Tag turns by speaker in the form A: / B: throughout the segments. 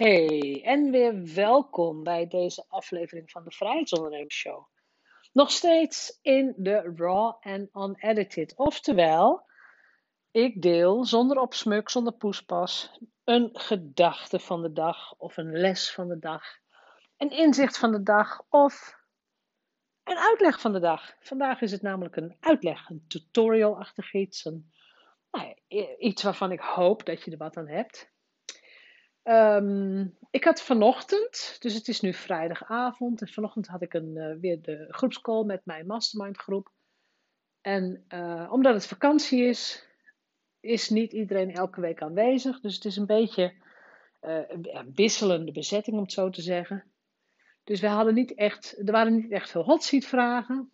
A: Hey, en weer welkom bij deze aflevering van de Vrijheidsondernemers Show. Nog steeds in de raw en unedited. Oftewel, ik deel zonder opsmuk, zonder poespas, een gedachte van de dag of een les van de dag, een inzicht van de dag of een uitleg van de dag. Vandaag is het namelijk een uitleg, een tutorial-achtig iets, nou iets waarvan ik hoop dat je er wat aan hebt. Um, ik had vanochtend, dus het is nu vrijdagavond, en vanochtend had ik een, uh, weer de groepscall met mijn mastermind groep. En uh, omdat het vakantie is, is niet iedereen elke week aanwezig. Dus het is een beetje uh, wisselende bezetting, om het zo te zeggen. Dus we hadden niet echt, er waren niet echt veel hot seat vragen.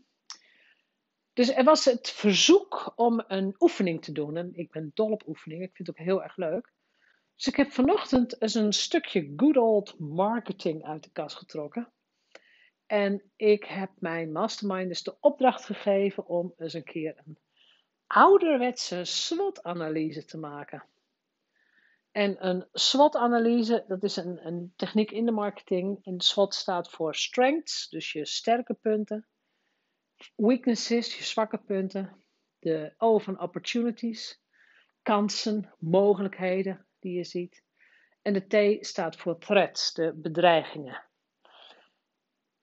A: Dus er was het verzoek om een oefening te doen. En ik ben dol op oefeningen, ik vind het ook heel erg leuk. Dus ik heb vanochtend eens een stukje good old marketing uit de kast getrokken. En ik heb mijn masterminders de opdracht gegeven om eens een keer een ouderwetse SWOT-analyse te maken. En een SWOT-analyse, dat is een, een, techniek in de marketing. En SWOT staat voor strengths, dus je sterke punten. Weaknesses, je zwakke punten. De O van opportunities, kansen, mogelijkheden die je ziet. En de T staat voor threats, de bedreigingen.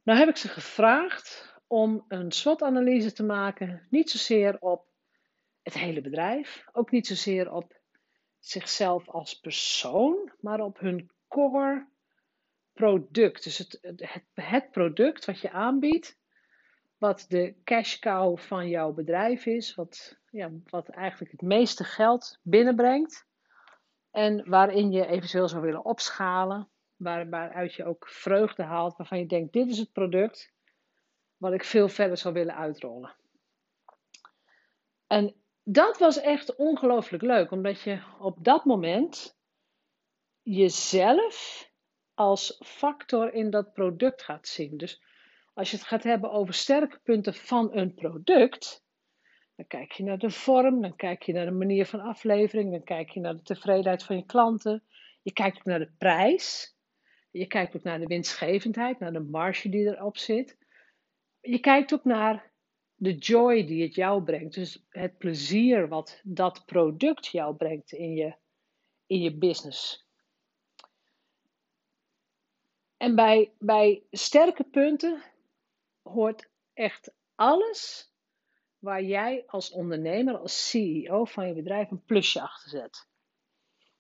A: Nou heb ik ze gevraagd om een SWOT-analyse te maken, niet zozeer op het hele bedrijf, ook niet zozeer op zichzelf als persoon, maar op hun core product. Dus het, het, product wat je aanbiedt, wat de cash cow van jouw bedrijf is, wat, ja, wat eigenlijk het meeste geld binnenbrengt. En waarin je eventueel zou willen opschalen, waar, waaruit je ook vreugde haalt, waarvan je denkt: dit is het product wat ik veel verder zou willen uitrollen. En dat was echt ongelooflijk leuk, omdat je op dat moment jezelf als factor in dat product gaat zien. Dus als je het gaat hebben over sterke punten van een product, dan kijk je naar de vorm, dan kijk je naar de manier van aflevering, dan kijk je naar de tevredenheid van je klanten. Je kijkt ook naar de prijs. Je kijkt ook naar de winstgevendheid, naar de marge die erop zit. Je kijkt ook naar de joy die het jou brengt. Dus het plezier wat dat product jou brengt in je, in je business. En bij, bij sterke punten hoort echt alles waar jij als ondernemer, als CEO van je bedrijf een plusje achter zet.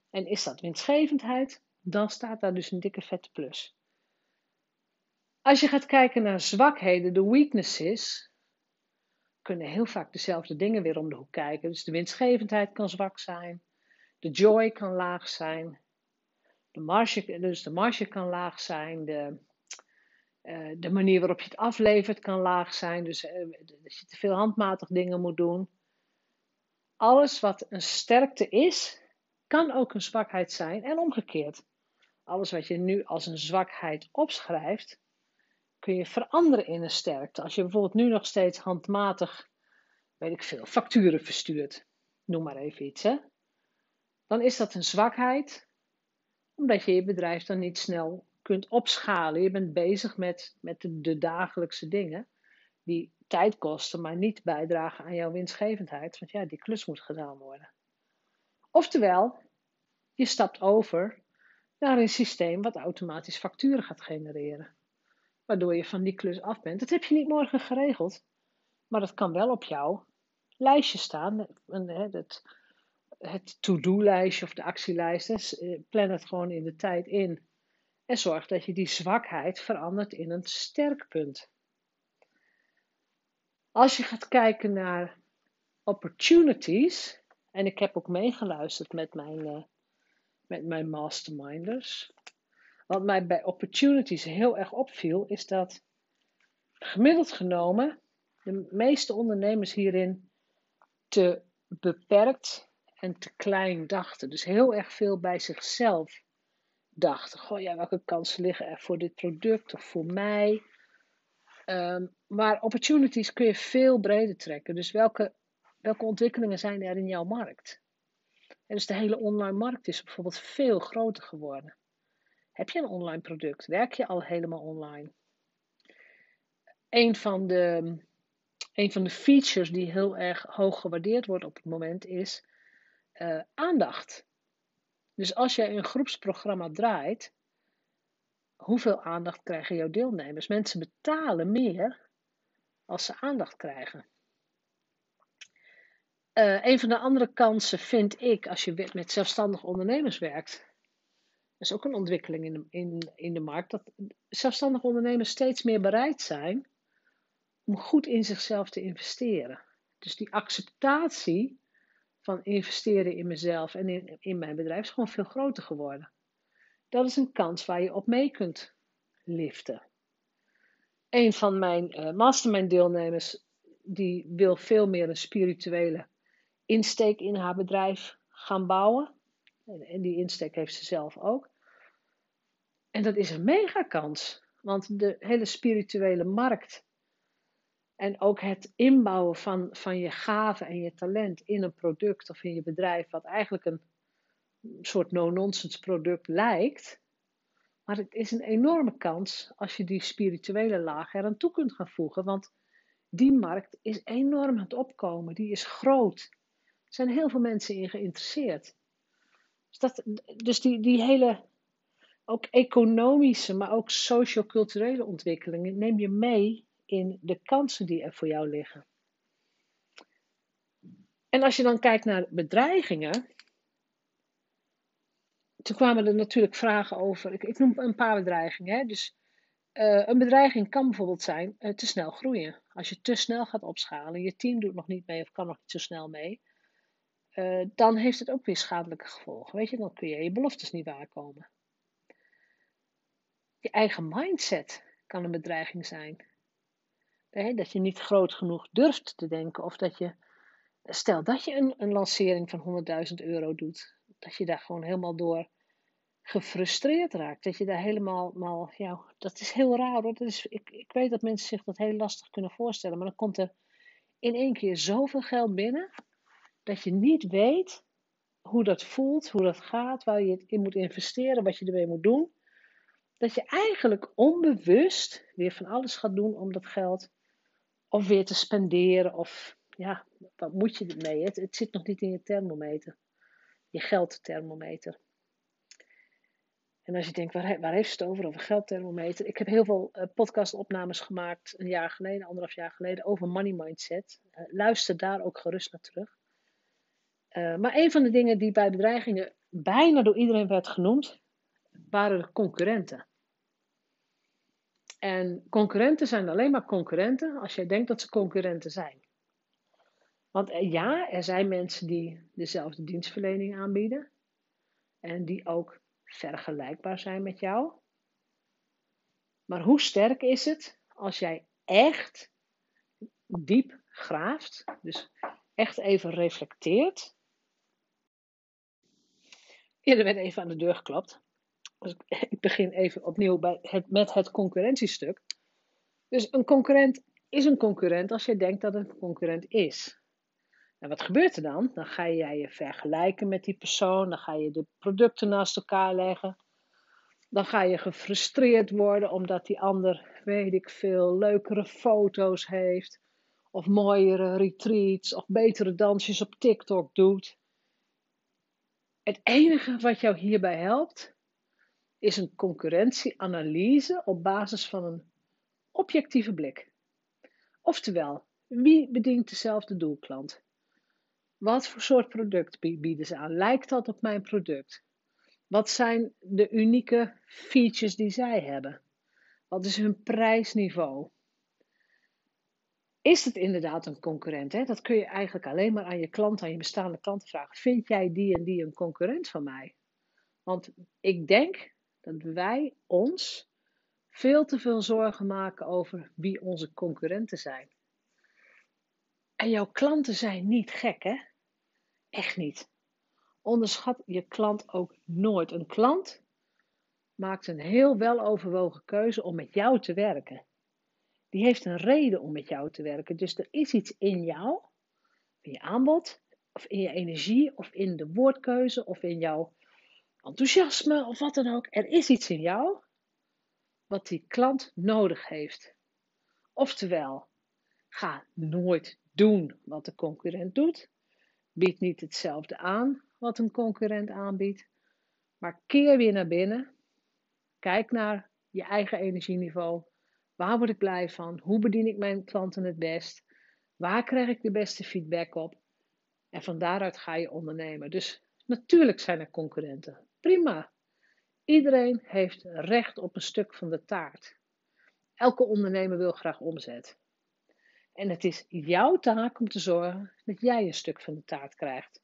A: En is dat winstgevendheid, dan staat daar dus een dikke vette plus. Als je gaat kijken naar zwakheden, de weaknesses, kunnen heel vaak dezelfde dingen weer om de hoek kijken. Dus de winstgevendheid kan zwak zijn, de joy kan laag zijn, de marge, dus de marge kan laag zijn, de, uh, de manier waarop je het aflevert kan laag zijn. Dus uh, dat je te veel handmatig dingen moet doen. Alles wat een sterkte is, kan ook een zwakheid zijn en omgekeerd. Alles wat je nu als een zwakheid opschrijft, kun je veranderen in een sterkte. Als je bijvoorbeeld nu nog steeds handmatig, weet ik veel, facturen verstuurt, noem maar even iets, hè? dan is dat een zwakheid, omdat je je bedrijf dan niet snel kunt opschalen. Je bent bezig met, met de, dagelijkse dingen die tijd kosten, maar niet bijdragen aan jouw winstgevendheid. Want ja, die klus moet gedaan worden. Oftewel, je stapt over naar een systeem wat automatisch facturen gaat genereren. Waardoor je van die klus af bent. Dat heb je niet morgen geregeld, maar dat kan wel op jouw lijstje staan. Het, het to-do-lijstje of de actielijst. Eh, plan het gewoon in de tijd in en zorg dat je die zwakheid verandert in een sterk punt. Als je gaat kijken naar opportunities, en ik heb ook meegeluisterd met mijn, uh, met mijn masterminders. Wat mij bij opportunities heel erg opviel, is dat gemiddeld genomen de meeste ondernemers hierin te beperkt en te klein dachten. Dus heel erg veel bij zichzelf dacht, goh ja, welke kansen liggen er voor dit product of voor mij? Um, maar opportunities kun je veel breder trekken. Dus welke, welke ontwikkelingen zijn er in jouw markt? En dus de hele online markt is bijvoorbeeld veel groter geworden. Heb je een online product? Werk je al helemaal online? Een van de, een van de features die heel erg hoog gewaardeerd wordt op het moment is uh, aandacht. Dus als jij een groepsprogramma draait, hoeveel aandacht krijgen jouw deelnemers? Mensen betalen meer als ze aandacht krijgen. Uh, een van de andere kansen vind ik, als je met zelfstandig ondernemers werkt, dat is ook een ontwikkeling in de, in, in de markt, dat zelfstandig ondernemers steeds meer bereid zijn om goed in zichzelf te investeren. Dus die acceptatie van investeren in mezelf en in, in mijn bedrijf is gewoon veel groter geworden. Dat is een kans waar je op mee kunt liften. Een van mijn uh, mastermind deelnemers die wil veel meer een spirituele insteek in haar bedrijf gaan bouwen. En die insteek heeft ze zelf ook. En dat is een mega kans. Want de hele spirituele markt en ook het inbouwen van, van je gave en je talent in een product of in je bedrijf, wat eigenlijk een soort no-nonsense product lijkt. Maar het is een enorme kans als je die spirituele laag eraan toe kunt gaan voegen. Want die markt is enorm aan het opkomen. Die is groot. Er zijn heel veel mensen in geïnteresseerd. Dus, dat, dus die, die hele, ook economische, maar ook socio-culturele ontwikkelingen neem je mee in de kansen die er voor jou liggen. En als je dan kijkt naar bedreigingen, toen kwamen er natuurlijk vragen over. Ik, ik noem een paar bedreigingen. Hè. Dus uh, een bedreiging kan bijvoorbeeld zijn uh, te snel groeien. Als je te snel gaat opschalen, je team doet nog niet mee of kan nog niet zo snel mee, uh, dan heeft het ook weer schadelijke gevolgen. Weet je, dan kun je je beloftes niet waarkomen. Je eigen mindset kan een bedreiging zijn. Dat je niet groot genoeg durft te denken of dat je, stel dat je een, een lancering van 100.000 euro doet, dat je daar gewoon helemaal door gefrustreerd raakt. Dat je daar helemaal, mal, ja, dat is heel raar hoor. Dat is, ik, ik weet dat mensen zich dat heel lastig kunnen voorstellen, maar dan komt er in één keer zoveel geld binnen, dat je niet weet hoe dat voelt, hoe dat gaat, waar je het in moet investeren, wat je ermee moet doen. Dat je eigenlijk onbewust weer van alles gaat doen om dat geld of weer te spenderen of ja, wat moet je ermee? Het, het zit nog niet in je thermometer je geldthermometer. En als je denkt, waar, waar heeft het over, over geldthermometer? Ik heb heel veel uh, podcastopnames gemaakt, een jaar geleden, anderhalf jaar geleden, over money mindset. Uh, luister daar ook gerust naar terug. Uh, maar een van de dingen die bij bedreigingen bijna door iedereen werd genoemd, waren de concurrenten. En concurrenten zijn alleen maar concurrenten als jij denkt dat ze concurrenten zijn. Want eh, ja, er zijn mensen die dezelfde dienstverlening aanbieden en die ook vergelijkbaar zijn met jou. Maar hoe sterk is het als jij echt diep graaft, dus echt even reflecteert. Ja, er werd even aan de deur geklapt. Dus ik begin even opnieuw bij het, met het concurrentiestuk. Dus een concurrent is een concurrent als je denkt dat het een concurrent is. En wat gebeurt er dan? Dan ga jij je vergelijken met die persoon, dan ga je de producten naast elkaar leggen. Dan ga je gefrustreerd worden omdat die ander, weet ik veel, leukere foto's heeft. Of mooiere retreats of betere dansjes op TikTok doet. Het enige wat jou hierbij helpt, is een concurrentieanalyse op basis van een objectieve blik. Oftewel, wie bedient dezelfde doelklant? Wat voor soort product bieden ze aan? Lijkt dat op mijn product? Wat zijn de unieke features die zij hebben? Wat is hun prijsniveau? Is het inderdaad een concurrent? Hè? Dat kun je eigenlijk alleen maar aan je klant, aan je bestaande klanten vragen. Vind jij die en die een concurrent van mij? Want ik denk dat wij ons veel te veel zorgen maken over wie onze concurrenten zijn. En jouw klanten zijn niet gek, hè? Echt niet. Onderschat je klant ook nooit. Een klant maakt een heel weloverwogen keuze om met jou te werken. Die heeft een reden om met jou te werken. Dus er is iets in jou, in je aanbod, of in je energie, of in de woordkeuze, of in jouw enthousiasme of wat dan ook. Er is iets in jou wat die klant nodig heeft. Oftewel, ga nooit doen wat de concurrent doet. Bied niet hetzelfde aan wat een concurrent aanbiedt. Maar keer weer naar binnen. Kijk naar je eigen energieniveau. Waar word ik blij van? Hoe bedien ik mijn klanten het best? Waar krijg ik de beste feedback op? En van daaruit ga je ondernemen. Dus natuurlijk zijn er concurrenten. Prima. Iedereen heeft recht op een stuk van de taart. Elke ondernemer wil graag omzet. En het is jouw taak om te zorgen dat jij een stuk van de taart krijgt.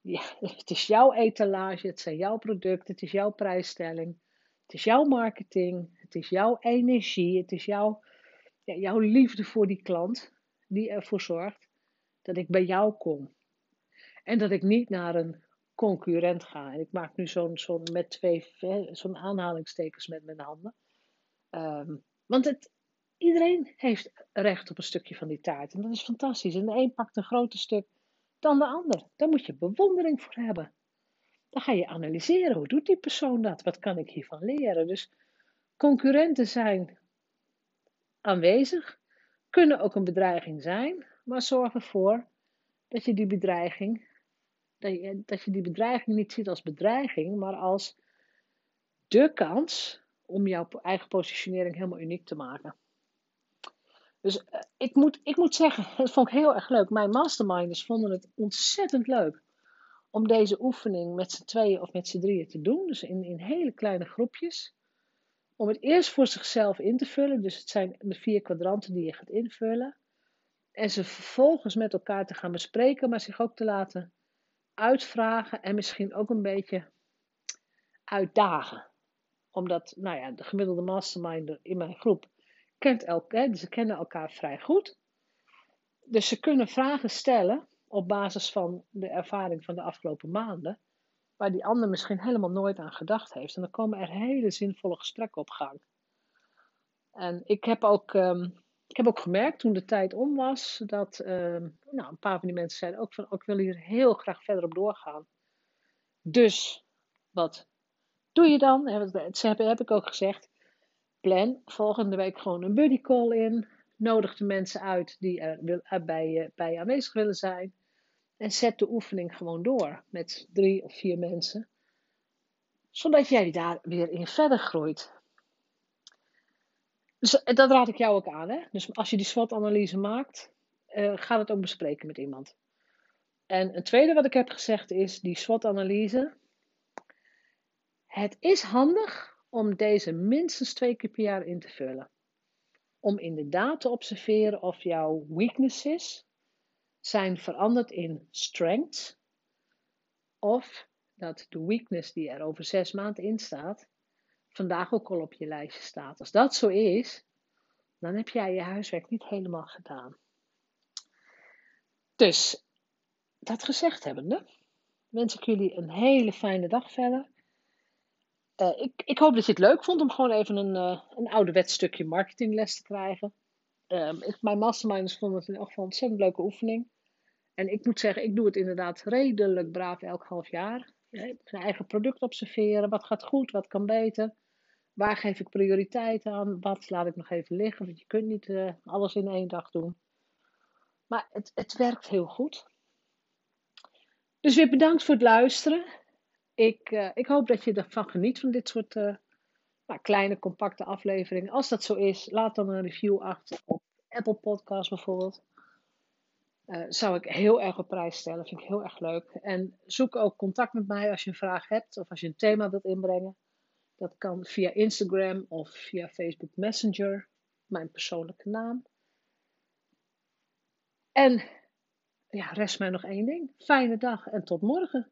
A: Ja, het is jouw etalage, het zijn jouw producten, het is jouw prijsstelling, het is jouw marketing, het is jouw energie, het is jouw, ja, jouw liefde voor die klant die ervoor zorgt dat ik bij jou kom. En dat ik niet naar een concurrent ga. En ik maak nu zo'n zo'n met twee zo'n aanhalingstekens met mijn handen. Um, want het, iedereen heeft recht op een stukje van die taart. En dat is fantastisch. En de een pakt een groter stuk dan de ander. Daar moet je bewondering voor hebben. Dan ga je analyseren. Hoe doet die persoon dat? Wat kan ik hiervan leren? Dus concurrenten zijn aanwezig. Kunnen ook een bedreiging zijn. Maar zorg ervoor dat je die bedreiging dat je, dat je die bedreiging niet ziet als bedreiging, maar als de kans om jouw eigen positionering helemaal uniek te maken. Dus uh, ik, moet, ik moet zeggen, dat vond ik heel erg leuk. Mijn masterminders vonden het ontzettend leuk om deze oefening met z'n tweeën of met z'n drieën te doen. Dus in, in hele kleine groepjes. Om het eerst voor zichzelf in te vullen. Dus het zijn de vier kwadranten die je gaat invullen. En ze vervolgens met elkaar te gaan bespreken, maar zich ook te laten uitvragen en misschien ook een beetje uitdagen. Omdat, nou ja, de gemiddelde masterminder in mijn groep kent elkaar, dus ze kennen elkaar vrij goed. Dus ze kunnen vragen stellen op basis van de ervaring van de afgelopen maanden, waar die ander misschien helemaal nooit aan gedacht heeft. En dan komen er hele zinvolle gesprekken op gang. En ik heb ook ehm, ik heb ook gemerkt toen de tijd om was dat ehm, nou, een paar van die mensen zeiden ook van oh, ik wil hier heel graag verder op doorgaan. Dus wat doe je dan? Heb ik ook gezegd. Plan volgende week gewoon een buddy call in. Nodig de mensen uit die er bij, bij je aanwezig willen zijn. En zet de oefening gewoon door met drie of vier mensen. Zodat jij daar weer in verder groeit. Dus eh, dat raad ik jou ook aan. Hè? Dus als je die SWOT-analyse maakt, uh, ga het ook bespreken met iemand. En een tweede wat ik heb gezegd is die SWOT-analyse. Het is handig om deze minstens twee keer per jaar in te vullen. Om inderdaad te observeren of jouw weaknesses zijn veranderd in strengths. Of dat de weakness die er over zes maanden in staat, vandaag ook al op je lijstje staat. Als dat zo is, dan heb jij je huiswerk niet helemaal gedaan. Dus, dat gezegd hebbende, wens ik jullie een hele fijne dag verder. Uh, ik, ik, hoop dat je het leuk vond om gewoon even een, uh, een marketingles te krijgen. Uh, ik, mijn masterminders vonden het in elk geval een ontzettend leuke oefening. En ik moet zeggen, ik doe het inderdaad redelijk braaf elk half jaar. Zijn eigen product observeren. Wat gaat goed, wat kan beter. Waar geef ik prioriteit aan? Wat laat ik nog even liggen? Want je kunt niet uh, alles in één dag doen. Maar het, het werkt heel goed. Dus weer bedankt voor het luisteren. Ik, uh, ik hoop dat je ervan geniet van dit soort uh, nou, kleine, compacte afleveringen. Als dat zo is, laat dan een review achter op Apple Podcasts bijvoorbeeld. Zou ik heel erg op prijs stellen. Vind ik heel erg leuk. En zoek ook contact met mij als je een vraag hebt of als je een thema wilt inbrengen. Dat kan via Instagram of via Facebook Messenger, mijn persoonlijke naam. En ja, rest mij nog één ding. Fijne dag en tot morgen.